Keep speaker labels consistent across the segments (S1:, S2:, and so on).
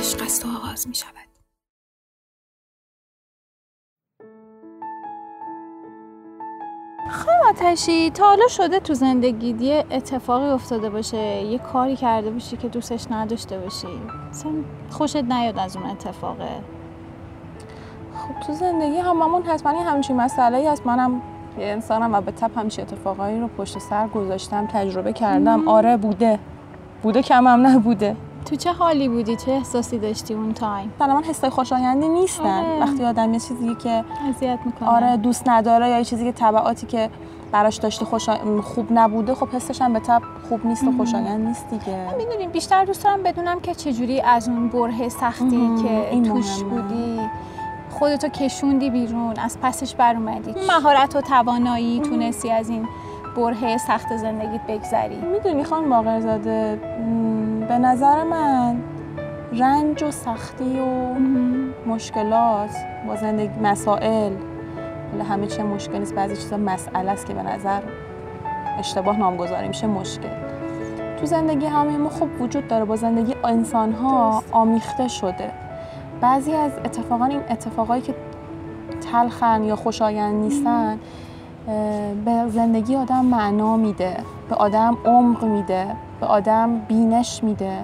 S1: عشق است و آغاز می شود.
S2: خیلی آتشی تا حالا شده تو زندگی یه اتفاقی افتاده باشه یه کاری کرده باشی که دوستش نداشته باشی. مثلا خوشت نیاد از اون اتفاقه.
S3: خب تو زندگی هممون حتما یه همچین مسئله ای هست. منم یه انسانم و به تپ همچین اتفاقایی رو پشت سر گذاشتم تجربه کردم. آره بوده. بوده کمم نبوده.
S2: تو چه حالی بودی؟ چه احساسی داشتی اون تایم
S3: مثلا من حسای خوشایندی نیستن.
S2: آره.
S3: وقتی آدم یه چیزی که
S2: اذیت می‌کنه.
S3: آره دوست نداره یا یه چیزی که تبعاتی که براش داشته خوشا... خوب نبوده خب حسش هم به تب خوب نیست و خوشایند نیست دیگه.
S2: می‌دونیم بیشتر دوست دارم بدونم که چجوری از اون بره سختی
S3: مهم.
S2: که
S3: این
S2: توش
S3: مهمه.
S2: بودی خودتو کشوندی بیرون از پسش بر اومدی. مهارت و توانایی تونستی از این بره سخت زندگیت بگذری.
S3: می‌دونی خانم باقرزاده به نظر من رنج و سختی و مشکلات با زندگی مسائل حالا همه چیه مشکل نیست بعضی چیزا مسئله است که به نظر اشتباه نامگذاری میشه مشکل. تو زندگی همه ما خب وجود داره با زندگی انسان ها. آمیخته شده. بعضی از اتفاقا این اتفاقایی که تلخن یا خوشایند نیستن به زندگی آدم معنا میده به آدم عمق میده. به آدم بینش میده.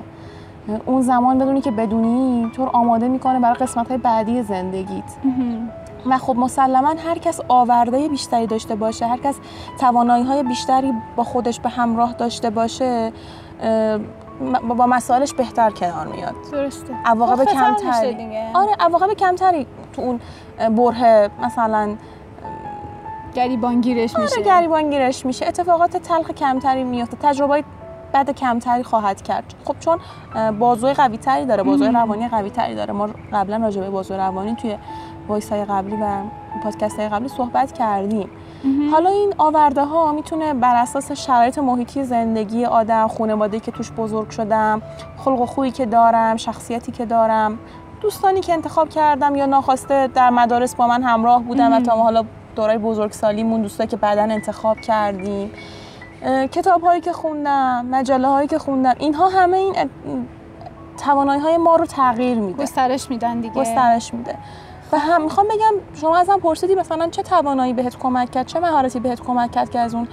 S3: اون زمان بدونی که بدونی تو رو آماده می‌کنه برای قسمت های بعدی زندگیت. و خب مسلما هر کس آورده بیشتری داشته باشه هر کس توانایی های بیشتری با خودش به همراه داشته باشه با مسائلش بهتر کنار میاد.
S2: درسته.
S3: عواقب
S2: میشه
S3: کمتری. آره عواقب کمتری تو اون بره مثلا
S2: گریبانگیرش میشه
S3: آره گریبان گیرش میشه. اتفاقات تلخ کمتری میفته تجربه بد کمتری خواهد کرد. خب چون بازوی قوی تری داره بازوی روانی قوی تری داره. ما قبلا راجع به بازوی روانی توی وایس های قبلی و پادکست های قبلی صحبت کردیم. حالا این آورده ها می‌تونه بر اساس شرایط محیطی زندگی آدم خانواده‌ای که توش بزرگ شدم خلق و خویی که دارم شخصیتی که دارم دوستانی که انتخاب کردم یا ناخواسته در مدارس با من همراه بودن و تا حالا دورای بزرگسالیمون دوستایی که بعدا انتخاب کردیم. کتاب هایی که خوندم مجله هایی که خوندم اینها همه این توانایی های ما رو تغییر میده.
S2: گسترش میدن دیگه.
S3: گسترش میده. و هم می‌خوام بگم شما ازم پرسیدی مثلا چه توانایی بهت کمک کرد چه مهارتی بهت کمک کرد که از اون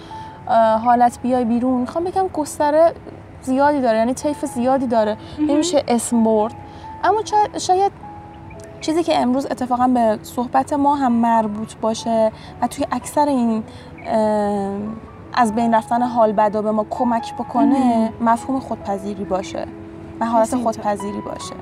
S3: حالت بیای بیرون؟ می‌خوام بگم گستره زیادی داره یعنی طیف زیادی داره. نمیشه اسم برد. اما شاید چیزی که امروز اتفاقا به صحبت ما هم مربوط باشه و توی اکثر این از بین رفتن حال بدا به ما کمک بکنه مفهوم خودپذیری باشه. مهارت. خودپذیری باشه.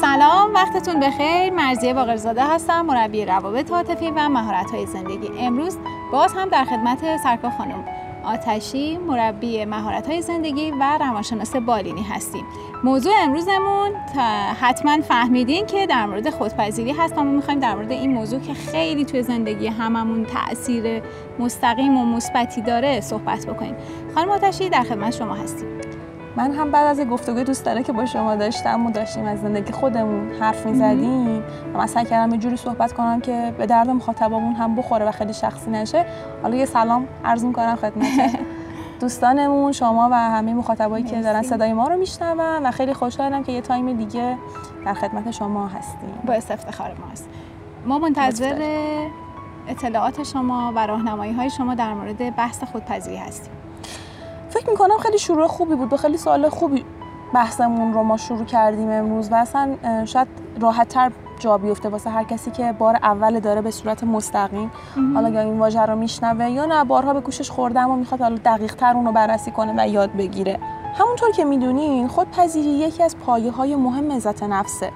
S2: سلام وقتتون بخیر. مرزیه باقرزاده هستم مربی روابط عاطفی و مهارت‌های زندگی. امروز باز هم در خدمت سرکار خانم آتشی مربی مهارت‌های زندگی و روانشناس بالینی هستیم. موضوع امروزمون حتما فهمیدین که در مورد خودپذیری هست و ما می‌خوایم در مورد این موضوع که خیلی توی زندگی هممون تاثیر مستقیم و مثبتی داره صحبت بکنیم. خانم آتشی در خدمت شما هستیم.
S3: من هم بعد از گفتگوی دوستانه که با شما داشتم و داشتیم از زندگی خودمون حرف می‌زدیم و من سعی کردم یه جوری صحبت کنم که به درد مخاطبامون هم بخوره و خیلی شخصی نشه. حالا یه سلام عرض می‌کنم خدمت دوستانمون شما و همه مخاطبایی که دارن. صدای ما رو میشنون و خیلی خوشحالم که یه تایم دیگه در خدمت شما هستیم.
S2: باعث افتخار ماست ما منتظر اطلاعات شما و راهنمایی های شما در مورد بحث خودپذیری هستیم.
S3: فکر می‌کنم خیلی شروع خوبی بود. و خیلی سوال خوبی بحثمون رو ما شروع کردیم امروز و اصلا شاید راحت تر جا بیفته واسه هر کسی که بار اول داره به صورت مستقیم. حالا یا این واژه رو میشنوه یا نه بارها به گوشش خورده اما می‌خواد حالا دقیق تر اون رو بررسی کنه و یاد بگیره. همونطور که می‌دونین خودپذیری یکی از پایه های مهم عزت نفسه.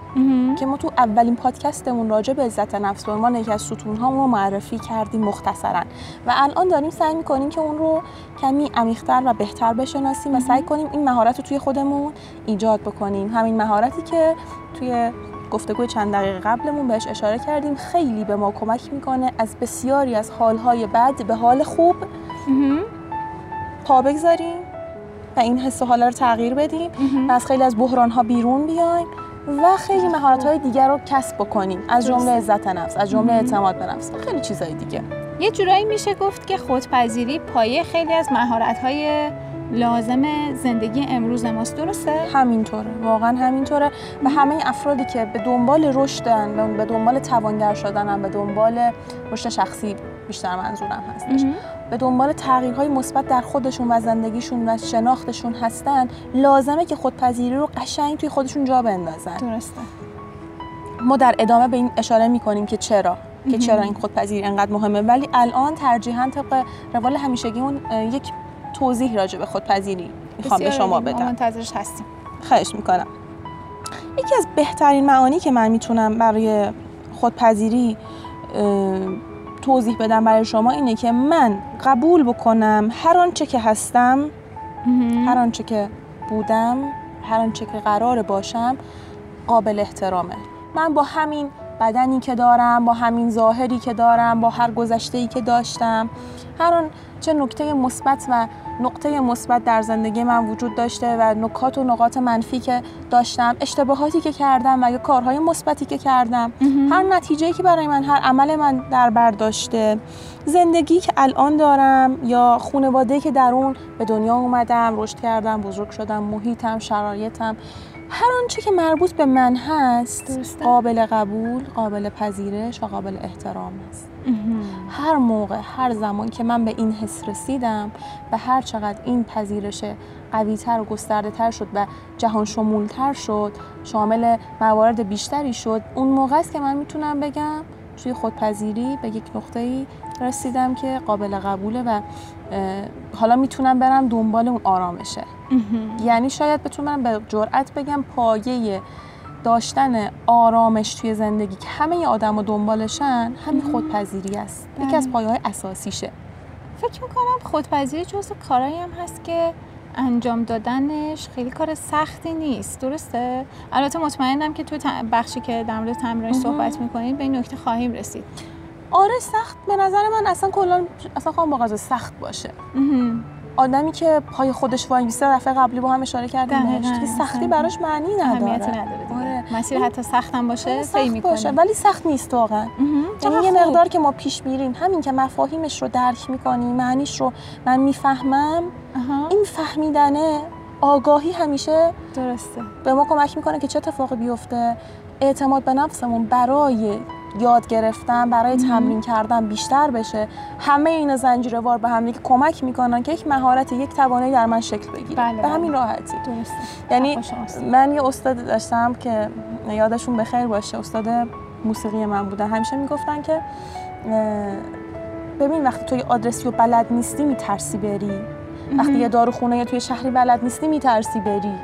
S3: که ما تو اولین پادکستمون راجع به عزت نفس به عنوان یکی از ستون ها رو معرفی کردیم مختصرا. و الان داریم سعی می‌کنیم که اون رو کمی عمیق‌تر و بهتر بشناسیم و سعی کنیم این مهارت رو توی خودمون ایجاد بکنیم. همین مهارتی که توی گفتگوی چند دقیقه قبلمون بهش اشاره کردیم خیلی به ما کمک می‌کنه از بسیاری از حالهای بد به حال خوب پا بگذاریم. و این حس و حالا رو تغییر بدیم و از خیلی از بحران ها بیرون بیایم و خیلی مهارت های دیگر رو کسب بکنیم. از جمله عزت نفس از جمله اعتماد به نفس و خیلی چیزهای دیگه.
S2: یه جورایی میشه گفت که خودپذیری پایه خیلی از مهارت های لازم زندگی امروز ماست. درسته؟
S3: همینطوره. واقعا همینطوره. و همه افرادی که به دنبال رشدن به دنبال توانگر شدنن به دنبال رشد شخصی بیشتر منظورم هستش. به دنبال تغییرهای مثبت در خودشون و زندگیشون و شناختشون هستن لازمه که خودپذیری رو قشنگ توی خودشون جا بندازن.
S2: درسته.
S3: ما در ادامه به این اشاره می‌کنیم که چرا؟ که چرا این خودپذیری انقدر مهمه؟ ولی الان ترجیحاً طبق روال همیشگیمون یک توضیح راجع به خودپذیری می‌خوام به شما بدم.
S2: منتظرش هستیم.
S3: خواهش می‌کنم. یکی از بهترین معانی که من می‌تونم برای خودپذیری توضیح بدم برای شما اینه که من قبول بکنم هر آنچه که هستم هر آنچه که بودم هر آنچه که قرار باشم قابل احترامه. من با همین بدنی که دارم با همین ظاهری که دارم با هر گذشته ای که داشتم. هر آن چه نکته مثبت و نقطه مثبت در زندگی من وجود داشته و نکات و نقاط منفی که داشتم اشتباهاتی که کردم و یا کارهای مثبتی که کردم هر نتیجه که برای من هر عمل من در بر داشته. زندگی که الان دارم یا خانواده که در اون به دنیا اومدم رشد کردم بزرگ شدم محیطم شرایطم هر آنچه که مربوط به من هست قابل قبول قابل پذیرش و قابل احترام است هر موقع هر زمان که من به این حس رسیدم و هر چقدر این پذیرش قویتر و گسترده تر شد و جهان شمولتر شد شامل موارد بیشتری شد اون موقع است که من می‌تونم بگم توی خودپذیری به یک نقطه‌ای رسیدم که قابل قبوله و حالا می‌تونم برم دنبال اون آرامشه. یعنی شاید بتونم به جرأت بگم پایه داشتن آرامش توی زندگی که همه آدم و دنبالشن همین خودپذیری است. یکی از پایه های اساسیشه.
S2: فکر می‌کنم خودپذیری جز کارایی هم هست که انجام دادنش خیلی کار سختی نیست. درسته؟ البته مطمئنم که توی بخشی که در مورد تمرین صحبت می‌کنید به این نکته خواهیم رسید.
S3: آره سخت. به نظر من اصلا کلا اصلا خواهم با سخت باشه. آدمی که پای خودش وای میسته دفعه قبلی با هم اشاره کردیم که سختی براش معنی نداره.
S2: نداره آره. مسیر حتی سخت هم باشه
S3: طی می‌کنه. ولی سخت نیست واقعا. یعنی یه مقدار که ما پیش میریم همین که مفاهیمش رو درک می‌کنیم معنیش رو من می‌فهمم این فهمیدنه آگاهی همیشه
S2: درسته.
S3: به ما کمک می‌کنه که چه اتفاقی بیفته. اعتماد به نفسمون برای یاد گرفتن برای تمرین کردن بیشتر بشه. همه اینا زنجیره وار به هم کمک می‌کنن که یک مهارت یک توانایی در من شکل بگیره. بله به همین بله. راحتی.
S2: درسته.
S3: یعنی من یه استاد داشتم که یادشون بخیر باشه استاد موسیقی من بودن همیشه می‌گفتن که ببین وقتی تو یه آدرسی و بلد نیستی میترسی بری. وقتی یه داروخونه یا توی شهری بلد نیستی میترسی بری.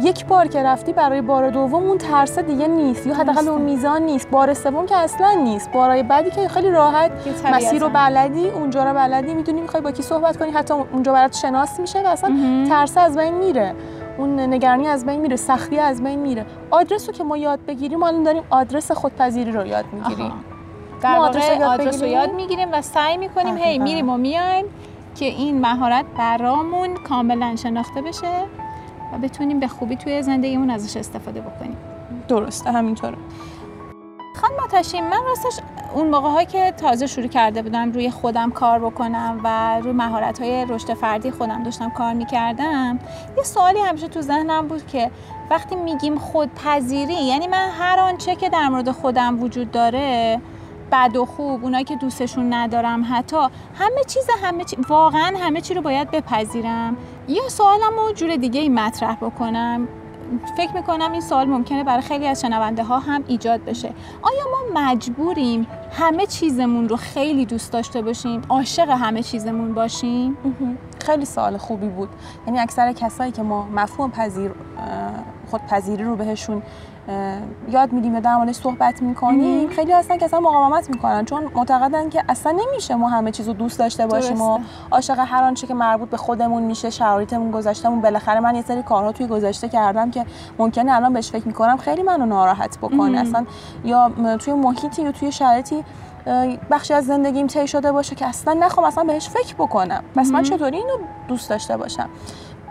S3: یک بار که رفتی برای بار دوم اون ترس دیگه نیست. یا حداقل اون میزان نیست. بار سوم که اصلا نیست. بارای بعدی که خیلی راحت. مسیر رو بلدی اونجا رو بلدی می‌دونی می‌خوای با کی صحبت کنی. حتی اونجا برات شناس میشه و اصلا ترس از بین میره. اون نگرانی از بین میره. سختی از بین میره. آدرس رو که ما یاد بگیریم الان داریم آدرس خودپذیری رو یاد می‌گیریم.
S2: در واقع آدرس رو یاد می‌گیریم و سعی می‌کنیم هی میریم و میایم که این مهارت برامون کاملا شناخته بشه. و بتونیم به خوبی توی زندگیمون ازش استفاده بکنیم.
S3: درسته همینطوره.
S2: خانم آتشین من راستش اون موقع هایی که تازه شروع کرده بودم روی خودم کار بکنم و روی مهارت های رشد فردی خودم داشتم کار می‌کردم یه سوالی همیشه تو ذهنم بود که وقتی میگیم خودپذیری یعنی من هر آنچه که در مورد خودم وجود داره بد و خوب اونایی که دوستشون ندارم حتی همه چیز همه چی... واقعا همه چی رو باید بپذیرم. یا سوالم رو جور دیگه ای مطرح بکنم. فکر می‌کنم این سوال ممکنه برای خیلی از شنونده ها هم ایجاد بشه. آیا ما مجبوریم همه چیزمون رو خیلی دوست داشته باشیم عاشق همه چیزمون باشیم؟
S3: خیلی سوال خوبی بود. یعنی اکثر کسایی که ما مفهوم پذیر خودپذیری رو بهشون یاد میدیم یا در موردش صحبت می‌کنیم. خیلی هستن که اصلا مقاومت می‌کنن چون معتقدن که اصلا نمیشه ما همه چیز رو دوست داشته باشیم و عاشق هر آنچه که مربوط به خودمون میشه شرایطمون گذشتمون بالاخره من یه سری کارها توی گذشته کردم که ممکنه الان بهش فکر می‌کنم. خیلی منو ناراحت بکنه. اصلا یا توی محیطی یا توی شرایطی بخشی از زندگیم طی شده باشه که اصلا نخوام اصلا بهش فکر بکنم. پس من چطوری اینو دوست داشته باشم؟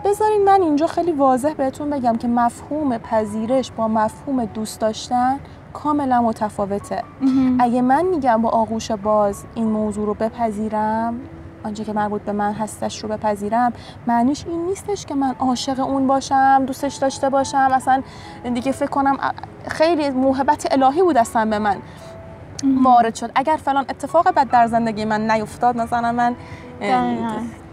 S3: بذارین من اینجا خیلی واضح بهتون بگم که مفهوم پذیرش با مفهوم دوست داشتن کاملا متفاوته. اگه من میگم با آغوش باز این موضوع رو بپذیرم آنچه که مربوط به من هستش رو بپذیرم معنیش این نیستش که من عاشق اون باشم دوستش داشته باشم. اصلا دیگه فکر کنم خیلی محبت الهی بود اصلا به من وارد شد. اگر فلان اتفاق بد در زندگی من نیفتاد مثلا من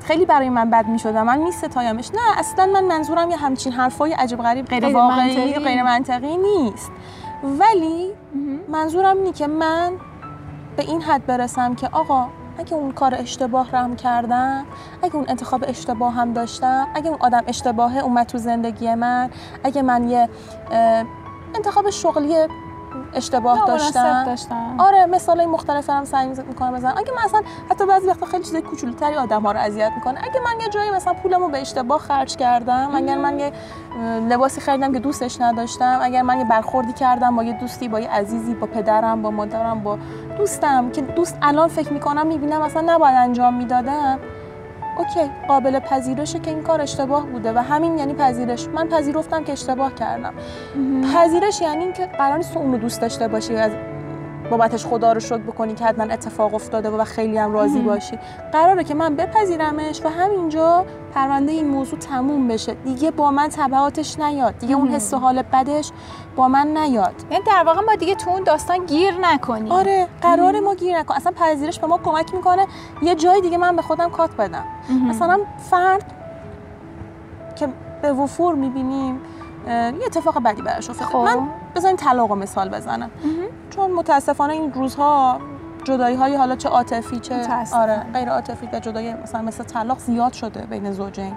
S3: خیلی برای من بد می شد من می ستایمش. نه اصلا من منظورم یه همچین حرفای عجب غریب غیر واقعی غیر منطقی نیست. ولی منظورم اینه که من به این حد برسم که آقا اگه اون کار اشتباه رم کردم اگه اون انتخاب اشتباه هم داشتم اگه اون آدم اشتباهه اومد تو زندگی من اگه من یه انتخاب شغلی اشتباه داشتم.
S2: داشتم
S3: آره مثال مختلف هم سعی می‌کنم بزنم. اگه من اصلا حتی بعضی وقتا خیلی چیزای کوچولوتری آدم ها رو اذیت می‌کنه. اگه من یه جایی مثلا پولمو به اشتباه خرج کردم اگر من یه لباسی خریدم که دوستش نداشتم اگر من یه برخوردی کردم با یه دوستی با یه عزیزی با پدرم با مادرم با دوستم که دوست الان فکر می‌کنم می‌بینم اصلا نباید انجام می‌دادم. اوکی قابل پذیرشه که این کار اشتباه بوده و همین یعنی پذیرش. من پذیرفتم که اشتباه کردم. پذیرش یعنی اینکه قرار نیست اون رو دوست داشته باشی از بابتش خدا رو شکر بکنی که حتما اتفاق افتاده و خیلی هم راضی باشی. قراره که من بپذیرمش و همینجا پرونده این موضوع تموم بشه. دیگه با من تبعاتش نیاد. دیگه اون حس و حال بدش با من نیاد.
S2: یعنی در واقع ما دیگه تو اون داستان گیر نکنیم.
S3: آره قرار ما گیر نکنیم. اصلا پذیرش به ما کمک می‌کنه. یه جای دیگه من به خودم کات بدم. مثلا فرد که به وفور می‌بینیم یه اتفاق بدی براش افتاد. خب. من بذاریم طلاق مثال بزنم. چون متاسفانه این روزها جدایی های حالا چه عاطفی چه آره غیر عاطفی و جدایی مثلا مثل طلاق زیاد شده بین زوجین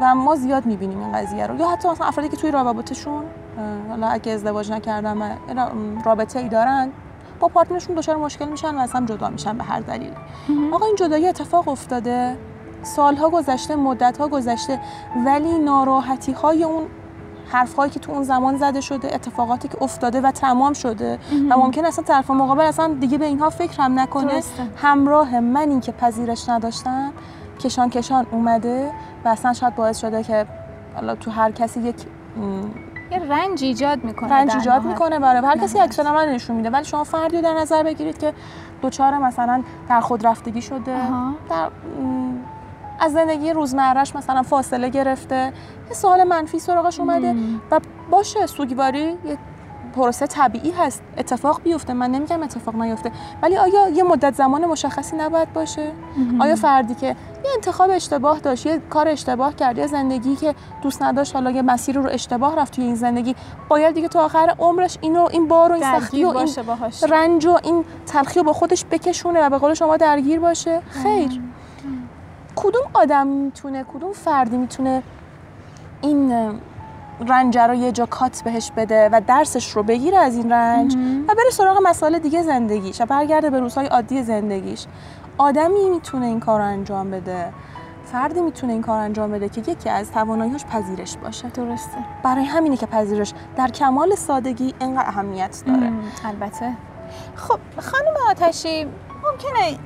S3: و ما زیاد می‌بینیم این قضیه رو. یا حتی مثلا افرادی که توی رابطهشون حالا اگه ازدواج نکردن و رابطه ای دارن با پارتنرشون دچار مشکل میشن و از هم جدا میشن به هر دلیل آقا این جدایی اتفاق افتاده. سالها گذشته مدتها گذشته ولی ناراحتی های اون حرفهایی که تو اون زمان زده شده اتفاقاتی که افتاده و تمام شده و ممکن اصلا طرف مقابل اصلا دیگه به اینها فکر هم نکنه. همراه من که پذیرش نداشتم کشان کشان اومده و اصلا شاید باعث شده که حالا تو هر کسی یک
S2: یه رنج ایجاد می‌کنه
S3: رنج ایجاد می‌کنه برای هر کسی عکس من نشون میده. ولی شما فردی در نظر بگیرید که دوچار مثلا در خود رفتگی شده در از زندگی روزمرهش مثلا فاصله گرفته یه سوال منفی سراغش اومده و باشه سوگواری یه پروسه طبیعی هست اتفاق بیفته. من نمیگم اتفاق نیفته ولی آیا یه مدت زمان مشخصی نباید باشه؟ آیا فردی که یه انتخاب اشتباه داشت یه کار اشتباه کرد یه زندگی که دوست نداشت حالا یه مسیر رو اشتباه رفت توی این زندگی باید دیگه تا آخر عمرش اینو این بار و این سختی و این رنج و این تلخی رو با خودش بکشونه و به قول شما درگیر باشه؟ خیر. کدوم آدم می‌تونه کدوم فردی می‌تونه این رنج رو یه جا کات بهش بده و درسش رو بگیره از این رنج و بره سراغ مسائل دیگه زندگیش و برگرده به روزهای عادی زندگیش. آدمی می‌تونه این کار رو انجام بده. فردی می‌تونه این کار انجام بده که یکی از توانایی‌هاش پذیرش باشه.
S2: درسته.
S3: برای همینه که پذیرش در کمال سادگی اینقدر اهمیت داره.
S2: البته. خب خانم آتشی ممکنه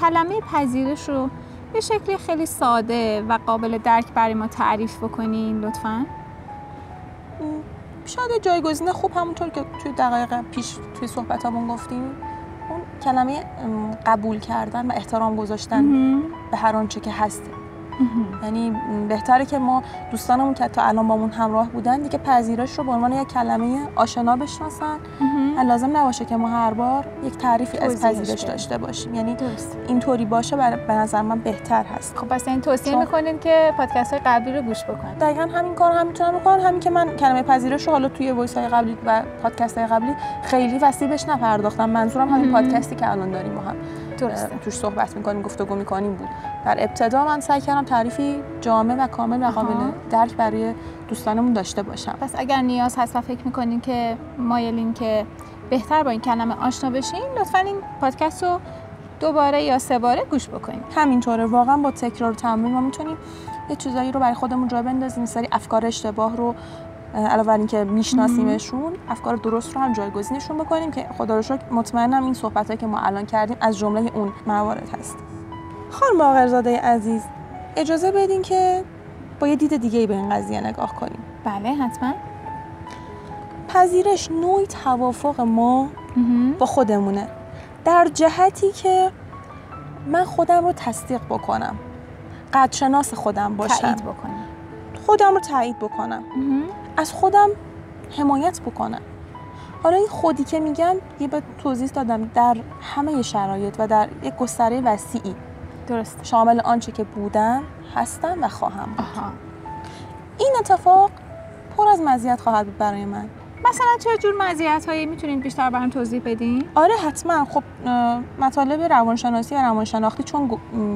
S2: کلمه پذیرش رو به شکلی خیلی ساده و قابل درک برای ما تعریف بکنین لطفا.
S3: شاید جایگزین خوب همونطور که توی دقایق پیش توی صحبتامون گفتیم. اون کلمه قبول کردن و احترام گذاشتن به هر آنچه که هسته یعنی بهتره که ما دوستانمون که تا الان بامون همراه بودن دیگه پذیرش رو به عنوان یک کلمه آشنا بشناسن. لازم نباشه که ما هر بار یک تعریفی از پذیرش داشته باشیم. یعنی اینطوری باشه برای به نظر من بهتر هست.
S2: خب پس این توصیه می‌کنین که پادکست های قبلی رو گوش بکنید
S3: دقیقا همین کار هم می‌تونم بکنم. همین که من کلمه پذیرش رو حالا توی voice های قبلی و پادکست های قبلی خیلی وسیع بهش نپرداختم. منظورم همین پادکستی که الان داریم با هم. توش صحبت می‌کنیم گفتگو می‌کنیم بود. در ابتدا من سعی کردم تعریفی جامع و کامل و قابل درک برای دوستانمون داشته باشم.
S2: پس اگر نیاز هست و فکر می‌کنین که مایلین که بهتر با این کلمه آشنا بشین لطفا این پادکست رو دوباره یا سه باره گوش بکنیم
S3: همینطوره. واقعا با تکرار تمرین ما می‌تونیم یه چیزایی رو برای خودمون جا بندازیم سری افکار اشتباه رو علاوه بر اینکه میشناسیمشون افکار درست رو هم جایگزینشون بکنیم که خدا رو شکر مطمئنم این صحبتایی که ما الان کردیم از جمله اون موارد هست. خانم آقرزاده عزیز اجازه بدین که با یه دید دیگه به این قضیه نگاه کنیم.
S2: بله حتما.
S3: پذیرش نوعی توافق ما با خودمونه. در جهتی که من خودم رو تصدیق بکنم قدرشناس خودم باشم.
S2: تایید بکنم
S3: خودم رو تایید بکنم. از خودم حمایت بکنم حالا این خودی که میگم یه به توضیح دادم در همه شرایط و در یک گستره وسیعی.
S2: درست
S3: شامل آنچه که بودم هستم و خواهم بود.
S2: آها.
S3: این اتفاق پر از مزیت خواهد بود برای من.
S2: مثلا چه جور مزیت هایی می‌تونید بیشتر برام توضیح بدین؟
S3: آره حتما. خب مطالب روانشناسی و روانشناختی چون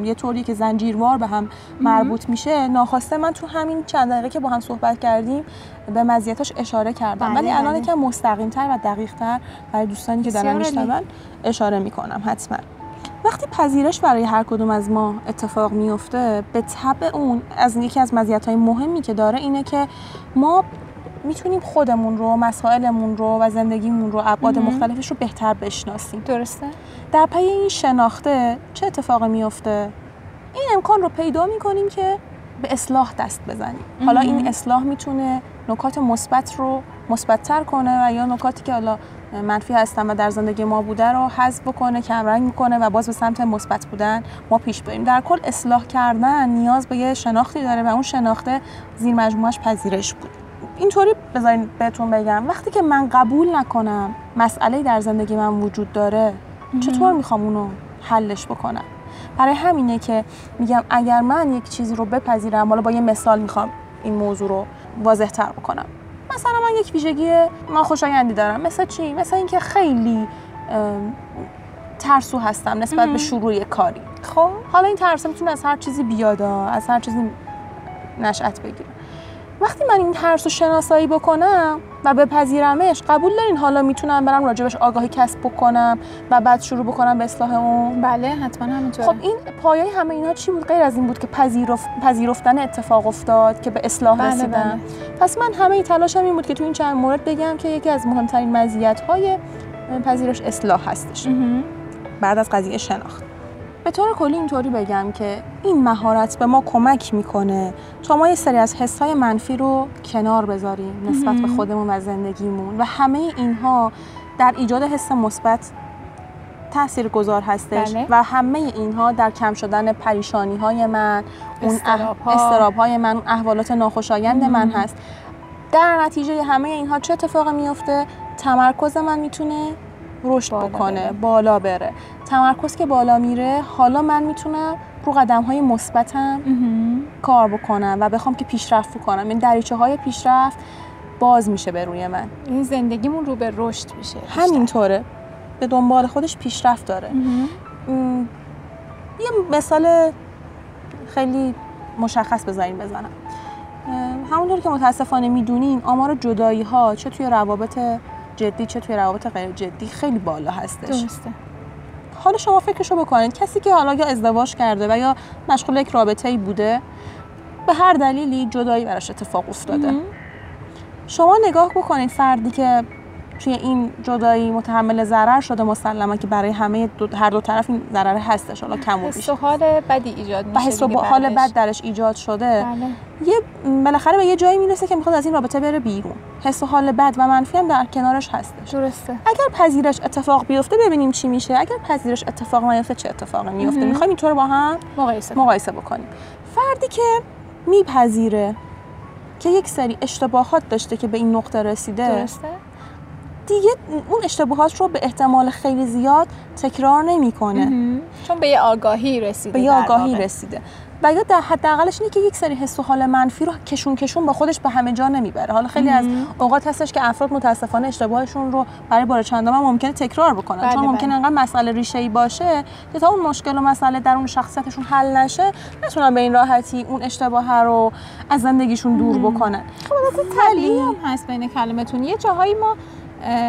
S3: یه طوری که زنجیروار به هم مربوط میشه ناخواسته من تو همین چند دقیقه که با هم صحبت کردیم به مزیتاش اشاره کردم.
S2: بله،
S3: ولی الان
S2: بله.
S3: یکم مستقیم تر و دقیق تر برای دوستانی که دارن. میشنون اشاره می‌کنم حتما. وقتی پذیرش برای هر کدوم از ما اتفاق میفته به طبع اون از یکی از مزیت‌های مهمی که داره اینه که ما می‌تونیم خودمون رو مسائلمون رو و زندگیمون رو ابعاد. مختلفش رو بهتر بشناسیم.
S2: درسته.
S3: در پی این شناخته چه اتفاقی میفته این امکان رو پیدا می‌کنیم که به اصلاح دست بزنیم. حالا. این اصلاح می‌تونه نکات مثبت رو مثبتتر کنه و یا نکاتی که حالا منفی هستن و در زندگی ما بوده رو حذف بکنه کمرنگ می‌کنه و باز به سمت مثبت بودن ما پیش بریم. در کل اصلاح کردن نیاز به یه شناختی داره و اون شناخته زیر مجموعش پذیرش بود. اینطوری بذارین بهتون بگم وقتی که من قبول نکنم مسئله در زندگی من وجود داره چطور می‌خوام اونو حلش بکنم؟ برای همینه که میگم اگر من یک چیزی رو بپذیرم حالا با یه مثال می‌خوام این موضوع رو واضح تر بکنم. مثلا من یک ویژگی ناخوشایندی دارم مثل چی؟ مثل اینکه خیلی ترسو هستم نسبت به. شروع یک کاری.
S2: خب؟
S3: حالا این ترس می‌تونه از هر چیزی بیاد ها، از هر چیزی نشأت بگیره. وقتی من این ترس رو شناسایی بکنم و بپذیرمش قبول دارین حالا می‌تونم برم راجبش آگاهی کسب بکنم و بعد شروع بکنم به اصلاح اون؟
S2: بله حتما همینطوره.
S3: خب این پایه همه اینا چی بود؟ غیر از این بود که پذیرف... پذیرفتن اتفاق افتاد که به اصلاح
S2: بله،
S3: رسیدم پس من همه تلاشم این بود که تو این چند مورد بگم که یکی از مهمترین مزیت‌های پذیرش اصلاح هستش. بعد از قضیه شناخت. به طور کلی اینطوری بگم که این مهارت به ما کمک می‌کنه تا ما یه سری از حسای منفی رو کنار بذاریم نسبت به. خودمون و زندگیمون و همه اینها در ایجاد حس مثبت تأثیر گذار هستش
S2: بله.
S3: و همه اینها در کم شدن پریشانی های من اون. استراب های من اون احوالات ناخوشایند من. هست در نتیجه همه اینها چه اتفاقی میفته تمرکز من می‌تونه رشد
S2: بالا
S3: بکنه
S2: بره.
S3: بالا بره تمرکز که بالا میره حالا من می‌تونم رو قدم های مثبتم. کار بکنم و بخوام که پیشرفت بکنم این دریچه های پیشرفت باز میشه به روی من
S2: این زندگیمون رو به رشد میشه.
S3: همینطوره به دنبال خودش پیشرفت داره. م، یه مثال خیلی مشخص بذارین بزنم همونطور که متاسفانه می‌دونین آمار جدایی ها چه توی روابط جدی چه توی روابط غیر جدی خیلی بالا هستش.
S2: درسته.
S3: حالا شما فکرشو بکنید کسی که حالا یا ازدواج کرده و یا مشغول یک رابطه ای بوده به هر دلیلی جدایی براش اتفاق افتاده.
S2: مهم.
S3: شما نگاه بکنید فردی که توی این جدایی متحمل ضرر شده مسلما که برای همه دو هر دو طرف این ضرر هستش. حالا کم و بیش.
S2: حال بدی ایجاد میشه
S3: و حس و حال. بد درش ایجاد شده.
S2: بله.
S3: یه بالاخره به یه جایی می‌رسه که می‌خواد از این رابطه بره بیرون. حس و حال بد و منفی هم در کنارش هستش.
S2: درسته.
S3: اگر پذیرش اتفاق بیفته ببینیم چی میشه. اگر پذیرش اتفاق نیفته چه اتفاقی میفته. می‌خوایم اینطور با هم
S2: مقایسه.
S3: مقایسه بکنیم. فردی که میپذیره که یک سری اشتباهات داشته که به این نقطه رسیده
S2: درسته.
S3: دیگه اون اشتباهات رو به احتمال خیلی زیاد تکرار نمی‌کنه.
S2: چون به یه آگاهی رسیده
S3: به یه
S2: در
S3: آگاهی
S2: واقع.
S3: رسیده و یا در حداقلش اینه که یک سری حس و حال منفی رو کشون کشون با خودش به همه جا نمی‌بره حالا خیلی از. اوقات هستش که افراد متاسفانه اشتباهشون رو برای بار چندم ممکنه تکرار بکنن
S2: بله،
S3: چون ممکنه
S2: بله.
S3: انقدر مسئله ریشه ای باشه که تا اون مشکل و مسئله در اون شخصیتشون حل نشه نتونن به این راحتی اون اشتباه رو از زندگیشون دور. بکنن
S2: طبیعی هم هست بین کلمتون یه جاهایی ما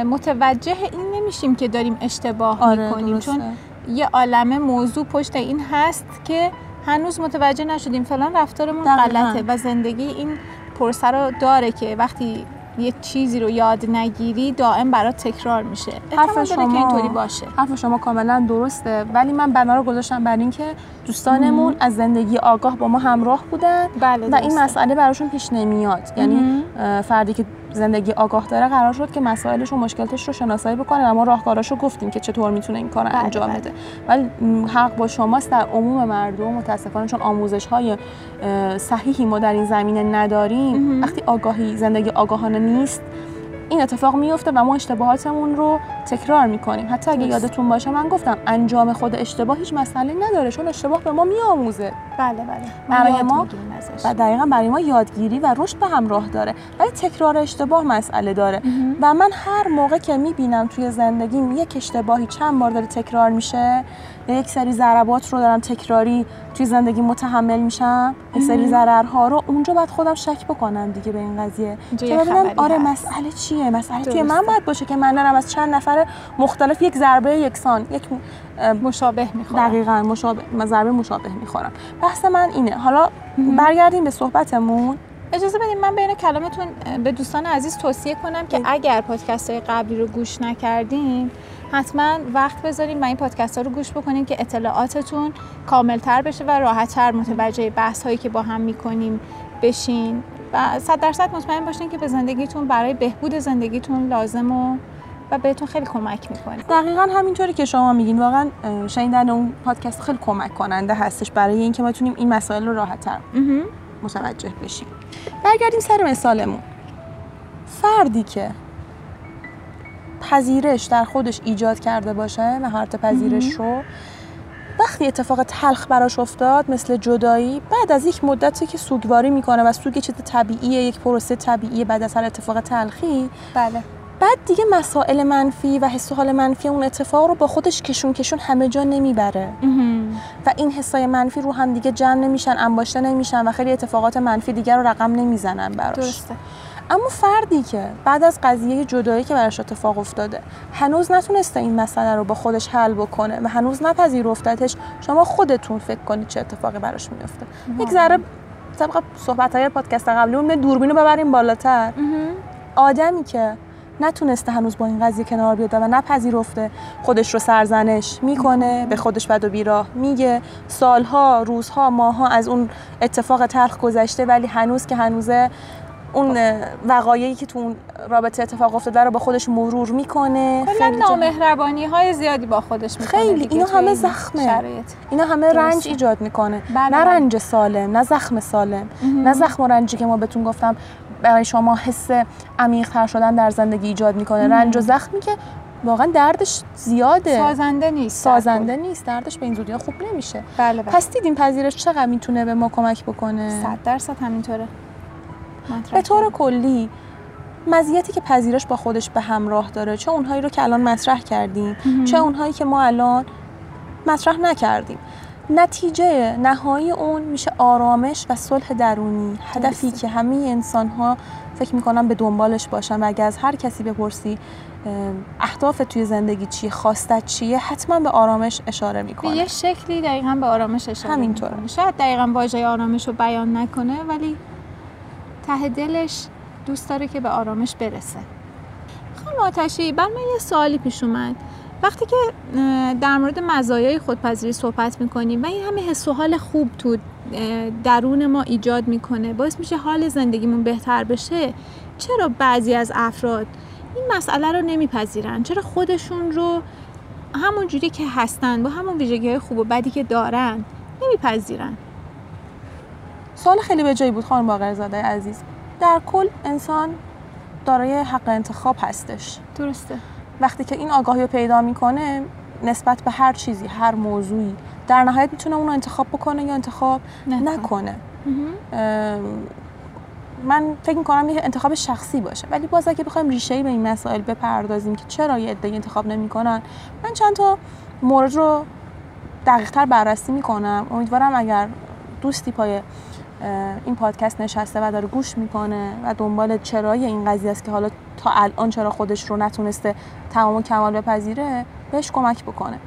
S2: متوجه این نمیشیم که داریم اشتباه
S3: آره
S2: می‌کنیم
S3: درسته.
S2: چون یه عالمه موضوع پشت این هست که هنوز متوجه نشدیم فلان رفتارمون. غلطه و زندگی این پرسه رو داره که وقتی یه چیزی رو یاد نگیری دائم برات تکرار میشه
S3: حرف شما-
S2: که اینطوری باشه
S3: حرف شما کاملا درسته ولی من بنا رو گذاشتم بر اینکه دوستانمون از زندگی آگاه با ما همراه بودن
S2: بله
S3: و این. مسئله براشون پیش نمیاد یعنی
S2: مهم.
S3: اه، فردی که زندگی آگاه داره قرار شد که مسائلش و مشکلاتش رو شناسایی بکنه و ما راهکاراش رو گفتیم که چطور می‌تونه این کار
S2: بله،
S3: انجام
S2: بله.
S3: بده ولی حق با شماست در عموم مردم متاسفانه چون آموزش های صحیحی ما در این زمینه نداریم. وقتی آگاهی زندگی آگاهانه نیست این اتفاق میفته و ما اشتباهاتمون رو تکرار می‌کنیم حتی اگه. یادتون باشه من گفتم انجام خود اشتباه هیچ مسئله نداره چون اشتباه به ما میآموزه
S2: بله بله
S3: برای ما-. و دقیقا برای ما یادگیری و رشد به همراه داره ولی تکرار اشتباه مسئله داره
S2: مهم.
S3: و من هر موقع که می‌بینم توی زندگیم یک اشتباهی چند بار داره تکرار میشه یا یک سری ضربات رو دارم تکراری توی زندگی متحمل میشم یک سری. ضررها رو اونجا باید خودم شک بکنم دیگه به این قضیه که ببینم آره
S2: هست.
S3: مسئله چیه مسئله توی. من باید باشه که من دارم از چند نفر مختلف یک ضربه یکسان یک
S2: مشابه می‌خوره
S3: دقیقا مشابه ضربه مشابه می‌خورم. بحث من اینه. حالا برگردیم به صحبتمون.
S2: اجازه بدیم من بین کلامتون به دوستان عزیز توصیه کنم که اگر پادکست های قبلی رو گوش نکردین حتما وقت بذارین و این پادکست ها رو گوش بکنین که اطلاعاتتون کاملتر بشه و راحتتر متوجه بحث هایی که با هم می‌کنیم بشین. و صد درصد مطمئن باشین که به زندگیتون برای بهبود زندگیتون لازم و و بهتون خیلی کمک می‌کنه.
S3: دقیقا همینطوری که شما میگین واقعا شنیدن اون پادکست خیلی کمک کننده هستش برای اینکه ما بتونیم این مسائل رو راحتتر متوجه بشیم. برگردیم سر مثالمون. فردی که پذیرش در خودش ایجاد کرده باشه مهارت پذیرش رو وقتی اتفاق تلخ براش افتاد مثل جدایی بعد از یک مدتی که سوگواری می‌کنه و سوگ چیز طبیعیه یک پروسه طبیعیه بعد از هر اتفاق تلخی
S2: بله.
S3: بعد دیگه مسائل منفی و حس و حال منفی اون اتفاق رو با خودش کشون کشون همه جا نمی‌بره. و این حسای منفی رو هم دیگه جمع نمیشن انباشته نمیشن و خیلی اتفاقات منفی دیگر رو رقم نمی‌زنن براش.
S2: درسته.
S3: اما فردی که بعد از قضیه جدایی که براش اتفاق افتاده هنوز نتونسته این مسئله رو با خودش حل بکنه و هنوز نپذیرفتتش شما خودتون فکر کنید چه اتفاقی براش میفته یک ذره طبق صحبت های پادکست قبلی اون دوربین رو ببریم بالاتر. آدمی که نتونسته هنوز با این قضیه کنار بیاد و نپذیرفته خودش رو سرزنش می‌کنه به خودش بد و بیراه میگه سالها روزها ماها از اون اتفاق تلخ گذشته ولی هنوز که هنوزه اون وقایعی که تو اون رابطه اتفاق افتاده رو با خودش مرور می‌کنه
S2: کلا نامهربانی های زیادی با خودش می‌کنه
S3: خیلی. اینا همه
S2: این
S3: زخمه.
S2: شرایط
S3: اینا همه
S2: درسته.
S3: رنج ایجاد می‌کنه
S2: بله،
S3: نه
S2: بله.
S3: رنج سالم نه زخم سالم نه زخم و رنجی که ما بهتون گفتم برای شما حس عمیق تر شدن در زندگی ایجاد می‌کنه. رنج و زخمی که واقعا دردش زیاده.
S2: سازنده نیست
S3: سازنده. نیست. دردش به این زودی خوب نمیشه.
S2: بله بله.
S3: پس دیدیم پذیرش چقدر می‌تونه به ما کمک بکنه؟
S2: صد درصد همینطوره.
S3: به طور. کلی مزیتی که پذیرش با خودش به همراه داره چه اونهایی رو که الان مطرح کردیم چه اونهایی که ما الان مطرح نکردیم. نتیجه نهایی اون میشه آرامش و صلح درونی. هدفی. که همه انسان ها فکر می‌کنم به دنبالش باشن و اگه از هر کسی بپرسی اه، اهداف توی زندگی چیه خواستت چیه حتما به آرامش اشاره
S2: به
S3: می‌کنه
S2: یه شکلی دقیقا به آرامش اشاره
S3: همینطوره.
S2: شاید دقیقا واژه آرامش رو بیان نکنه ولی ته دلش دوست داره که به آرامش برسه. خانم آتشی بر من یه سوالی پیش اومد. وقتی که در مورد مزایای خودپذیری صحبت می‌کنیم و این همه حس و حال خوب تو درون ما ایجاد می‌کنه باعث میشه حال زندگیمون بهتر بشه چرا بعضی از افراد این مسئله رو نمیپذیرن؟ چرا خودشون رو همون جوری که هستن با همون ویژگی های خوب و بدی که دارن نمیپذیرن؟
S3: سوال خیلی به جایی بود خانم باقرزاده عزیز. در کل انسان دارای حق انتخاب هستش.
S2: درسته.
S3: وقتی که این آگاهی رو پیدا می‌کنه نسبت به هر چیزی هر موضوعی در نهایت می‌تونه اون رو انتخاب بکنه یا انتخاب
S2: نکنه.
S3: نکنه. من فکر می‌کنم یه انتخاب شخصی باشه. ولی باز اگه بخوایم ریشه به این مسائل بپردازیم که چرا یه عده انتخاب نمی‌کنن من چند تا مورد رو دقیقتر بررسی می‌کنم. امیدوارم اگر دوستی پای این پادکست نشسته و داره گوش می‌کنه و دنبال چرای این قضیه است که حالا تا الان چرا خودش رو نتونسته تمام و کمال بپذیره بهش کمک بکنه.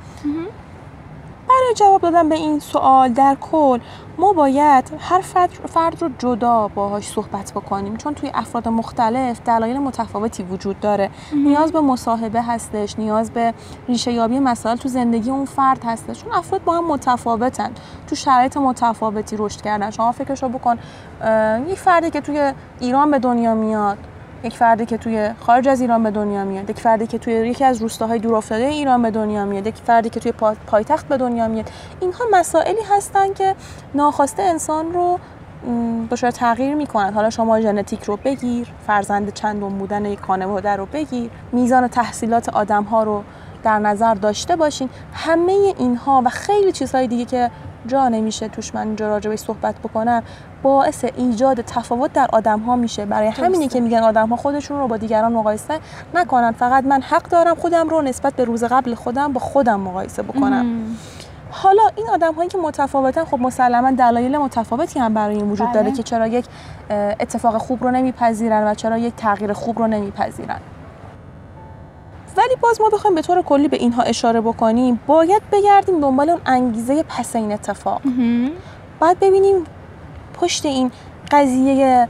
S3: برای جواب دادن به این سوال در کل ما باید هر فرد, فرد رو جدا باهاش صحبت بکنیم. چون توی افراد مختلف دلایل متفاوتی وجود داره. نیاز به مصاحبه هستش نیاز به ریشه یابی مسائل تو زندگی اون فرد هستش. چون افراد با هم متفاوتن. تو شرایط متفاوتی رشد کردن. شما فکرشو بکن یه فردی که توی ایران به دنیا میاد یک فردی که توی خارج از ایران به دنیا میاد یک فردی که توی یکی از روستاهای دورافتاده ایران به دنیا میاد یک فردی که توی پایتخت به دنیا میاد. اینها مسائلی هستن که ناخواسته انسان رو به تغییر می‌کنن. حالا شما ژنتیک رو بگیر فرزند چندم بودن یک خانواده رو بگیر میزان تحصیلات آدم ها رو در نظر داشته باشین. همه اینها و خیلی چیزهای دیگه که جا نمیشه توش من اینجا راجع صحبت بکنم. باعث ایجاد تفاوت در آدم ها میشه. برای همینی که میگن آدم ها خودشون رو با دیگران مقایسه نکنن. فقط من حق دارم خودم رو نسبت به روز قبل خودم با خودم مقایسه بکنم. حالا این آدم هایی که متفاوتن خب مسلما دلایل متفاوتی هم برای این وجود داره بله. که چرا یک اتفاق خوب رو نمیپذیرن و چرا یک تغییر خوب رو نمیپذیرن. ولی باز ما بخوایم به طور کلی به اینها اشاره بکنیم باید بگردیم دنبال اون انگیزه پس این اتفاق باید ببینیم پشت این قضیه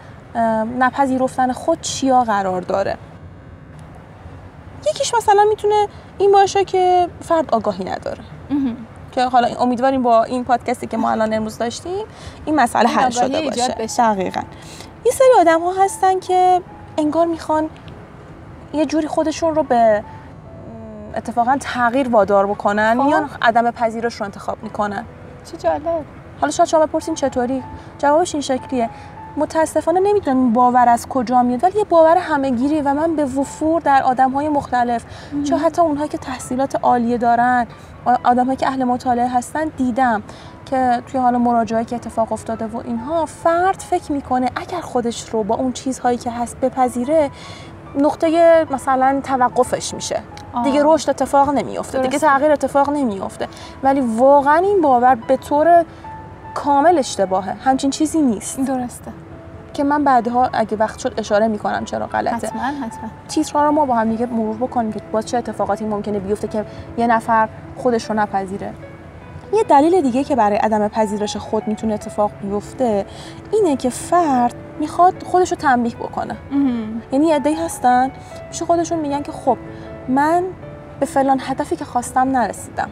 S3: نپذیرفتن خود چیا قرار داره. یکیش مثلا می‌تونه این باشه که فرد آگاهی نداره. که حالا امیدواریم با این پادکستی که ما الان امروز داشتیم این مسئله حل شده باشه. دقیقا. یه سری آدم ها هستن که انگار می‌خوان یه جوری خودشون رو به اتفاقا تغییر وادار بکنن خب. میان عدم پذیرش رو انتخاب می‌کنن.
S2: چه جالب.
S3: حالا شاید شما بپرسین چطوری؟ جوابش این شکلیه. متاسفانه نمی‌دونم باور از کجا میاد ولی یه باور همهگیری و من به وفور در آدم های مختلف چه حتی اونهایی که تحصیلات عالیه دارن آدم که اهل مطالعه هستن دیدم که توی حال مراجعه که اتفاق افتاده و اینها فرد فکر می‌کنه اگر خودش رو با اون چیزهایی که هست بپذیره نقطه مثلا توقفش میشه. دیگه رشد اتفاق نمیافته. دیگه تغییر اتفاق نمیافته. ولی واقعا این باور به طور کامل اشتباهه. همچین چیزی نیست.
S2: درسته.
S3: که من بعدها اگه وقت شد اشاره می‌کنم چرا غلطه.
S2: حتما حتما.
S3: تیترها رو ما با هم دیگه مرور بکنیم که باز چه اتفاقاتی ممکنه بیفته که یه نفر خودش رو نپذیره. یه دلیل دیگه که برای عدم پذیرش خود می‌تونه اتفاق بیفته اینه که فرد می‌خواد خودش رو تنبیه بکنه. یعنی عده‌ای هستن میشه خودشون میگن که خب من به فلان هدفی که خواستم نرسیدم.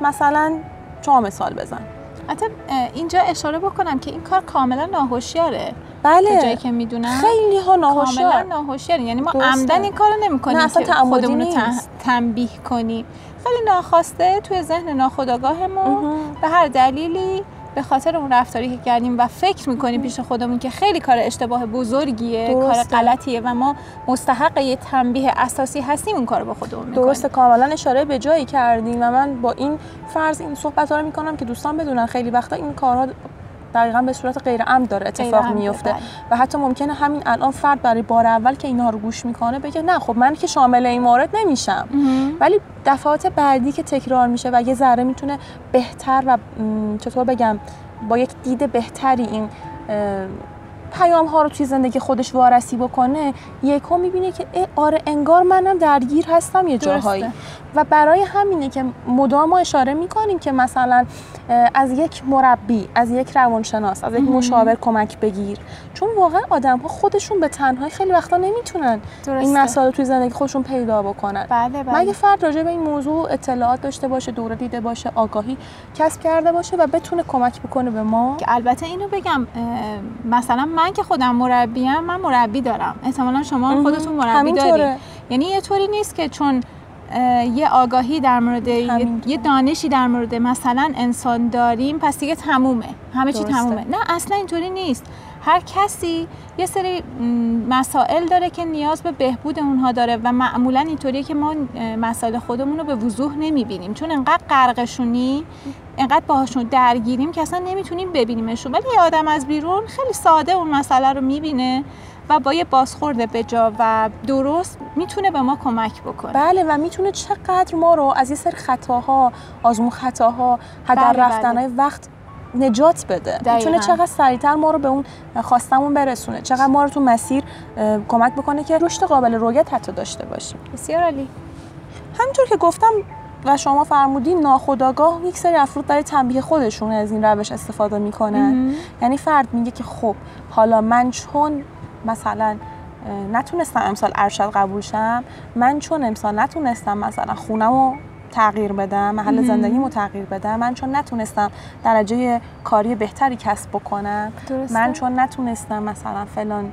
S3: مثلا شما مثال بزن.
S2: حتی اینجا اشاره بکنم که این کار کاملا ناهوشیاره.
S3: بله.
S2: جایی که می‌دونم
S3: خیلی ها ناهوشیار.
S2: کاملا ناهوشیار. یعنی ما عمدن این کارو نمی‌کنیم که خودمون رو تنبیه کنیم. خیلی ناخواسته توی ذهن ناخودآگاهمون. به هر دلیلی به خاطر اون رفتاری که کردیم و فکر می‌کنیم پیش خودمون که خیلی کار اشتباه بزرگیه کار غلطیه و ما مستحق یه تنبیه اساسی هستیم اون کار به خودمون می‌کنیم.
S3: درسته کاملا اشاره به جایی کردیم و من با این فرض این صحبت ها رو می‌کنم که دوستان بدونن خیلی وقتا این کارها دقیقا به صورت غیر عمد داره اتفاق میفته بله. و حتی ممکنه همین الان فرد برای بار اول که اینها رو گوش می‌کنه بگه نه خب من که شامل این مورد نمیشم. ولی دفعات بعدی که تکرار میشه و یه ذره می‌تونه بهتر و چطور بگم با یک دید بهتری این پیام ها رو توی زندگی خودش وارسی بکنه یکو می‌بینه که آره انگار منم درگیر هستم یه جاهایی. و برای همینه که مدام اشاره می‌کنیم که مثلا از یک مربی از یک روانشناس از یک مشاور کمک بگیر. چون واقعا آدم ها خودشون به تنهایی خیلی وقتا نمی‌تونن این مسائل توی زندگی خودشون پیدا بکنن.
S2: بله بله.
S3: مگه فرد راجع به این موضوع اطلاعات داشته باشه دوره دیده باشه آگاهی کسب کرده باشه و بتونه کمک بکنه به ما.
S2: که البته اینو بگم مثلا من که خودم مربیم من مربی دارم. احتمالا شما خودتون مربی دارید. یعنی یه طوری نیست که چون یه آگاهی در مورد یه دانشی در مورد مثلا انسان داریم پس دیگه تمومه. همه چی تمومه. نه اصلا اینطوری نیست. هر کسی یه سری مسائل داره که نیاز به بهبود اونها داره و معمولا اینطوریه که ما مسائل خودمون رو به وضوح نمی‌بینیم. چون انقدر غرقشونی انقدر باهاشون درگیریم که اصلا نمی‌تونیم ببینیمشون. ولی یه آدم از بیرون خیلی ساده اون مسئله رو می‌بینه و با یه بازخورد بجا و درست می‌تونه به ما کمک بکنه.
S3: بله و می‌تونه چقدر ما رو از یه سری خطاها آزمون خطاها هدر بله رفتنهای بله. وقت نجات بده. دقیقا. می‌تونه چقدر سریعتر ما رو به اون خواستمون برسونه. چقدر ما رو تو مسیر کمک بکنه که رشد قابل رویت حتی داشته باشیم.
S2: بسیار عالی.
S3: همینطور که گفتم و شما فرمودین ناخداگاه یک سری افراد برای تنبیه خودشون از این روش استفاده می‌کنن. یعنی فرد میگه که خب حالا من چون مثلا نتونستم امسال ارشد قبول شم من چون امسال نتونستم مثلا خونم تغییر بدم محل زندگیمو تغییر بدم. من چون نتونستم درجه کاری بهتری کسب بکنم
S2: درسته.
S3: من چون نتونستم مثلا فلان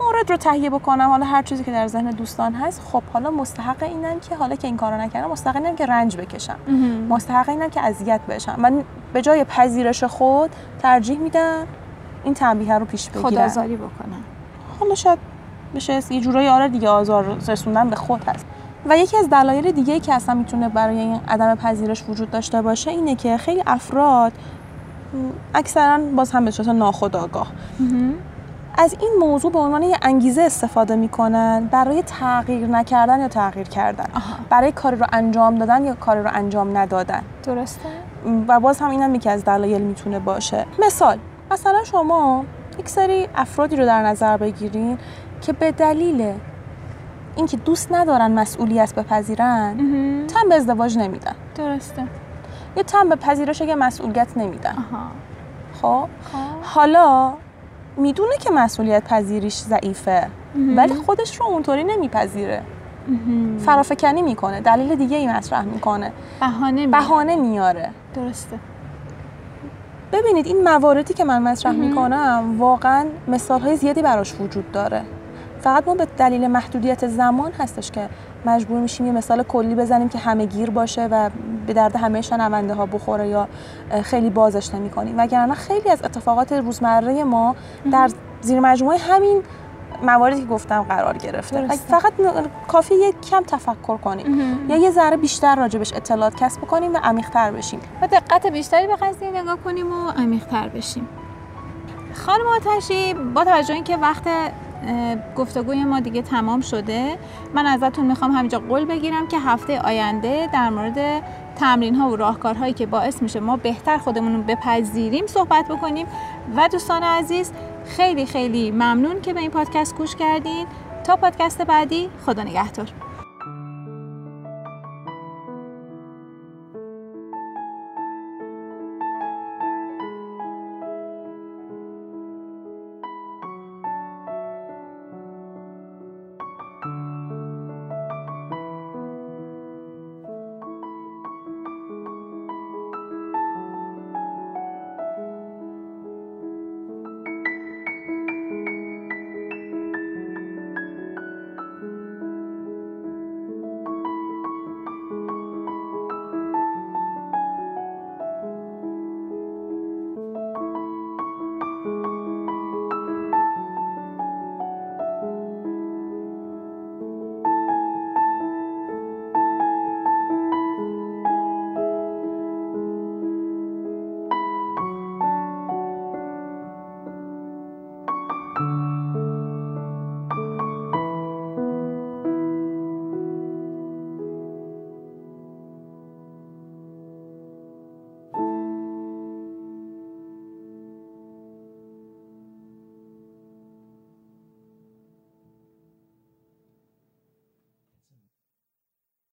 S3: مورد رو تهیه بکنم حالا هر چیزی که در ذهن دوستان هست خب حالا مستحق اینم که حالا که این کارو نکردم مستحق اینم که رنج بکشم. مستحق اینم که اذیت بشم. من به جای پذیرش خود ترجیح میدم این تنبیه رو پیش بگیرم.
S2: خدازاری بکنم.
S3: حالا شاید بشه یه جورایی آره دیگه آزار رسوندن به خود هست. و یکی از دلایل دیگه که اصلا می‌تونه برای این عدم پذیرش وجود داشته باشه اینه که خیلی افراد اکثرا باز هم به صورت ناخودآگاه. از این موضوع به عنوان یه انگیزه استفاده می‌کنن برای تغییر نکردن یا تغییر کردن.
S2: آها.
S3: برای کاری رو انجام دادن یا کاری رو انجام ندادن.
S2: درسته؟
S3: و باز هم اینم یکی از دلایل می‌تونه باشه. مثال مثلا شما یک سری افرادی رو در نظر بگیرین که به دلیل اینکه دوست ندارن مسئولیت بپذیرن تن به ازدواج نمیدن.
S2: درسته.
S3: یا تن به پذیرش که مسئولیت نمیدن. خب؟
S2: خب.
S3: حالا می‌دونه که مسئولیت پذیریش ضعیفه ولی خودش رو اونطوری نمیپذیره. فرافکنی می‌کنه دلیل دیگه ای مطرح می‌کنه.
S2: بهانه
S3: بهانه میاره.
S2: درسته.
S3: ببینید این مواردی که من مطرح می‌کنم واقعا مثال های زیادی براش وجود داره. فقط ما به دلیل محدودیت زمان هستش که مجبور میشیم یه مثال کلی بزنیم که همه گیر باشه و به درد همه شنونده ها بخوره یا خیلی بازش نمی کنیم وگرنه خیلی از اتفاقات روزمره ما در زیر مجموعه همین مواردی که گفتم قرار گرفته.
S2: درسته.
S3: فقط کافی یک کم تفکر کنیم. یا یه ذره بیشتر راجبش اطلاعات کسب کنیم و عمیق‌تر بشیم.
S2: و دقت بیشتری به قضیه نگاه کنیم و عمیق‌تر بشیم. خانم آتشی با توجه اینکه وقت گفتگوی ما دیگه تمام شده. من ازتون می‌خوام همینجا قول بگیرم که هفته آینده در مورد تمرین ها و راهکارهایی که باعث میشه ما بهتر خودمون رو بپذیریم صحبت بکنیم. و دوستان عزیز خیلی خیلی ممنون که به این پادکست گوش کردین. تا پادکست بعدی خدا نگهدار.